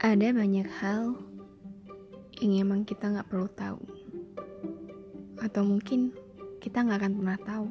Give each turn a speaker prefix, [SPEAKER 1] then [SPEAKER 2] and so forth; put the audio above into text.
[SPEAKER 1] Ada banyak hal yang emang kita nggak perlu tahu, atau mungkin kita nggak akan pernah tahu.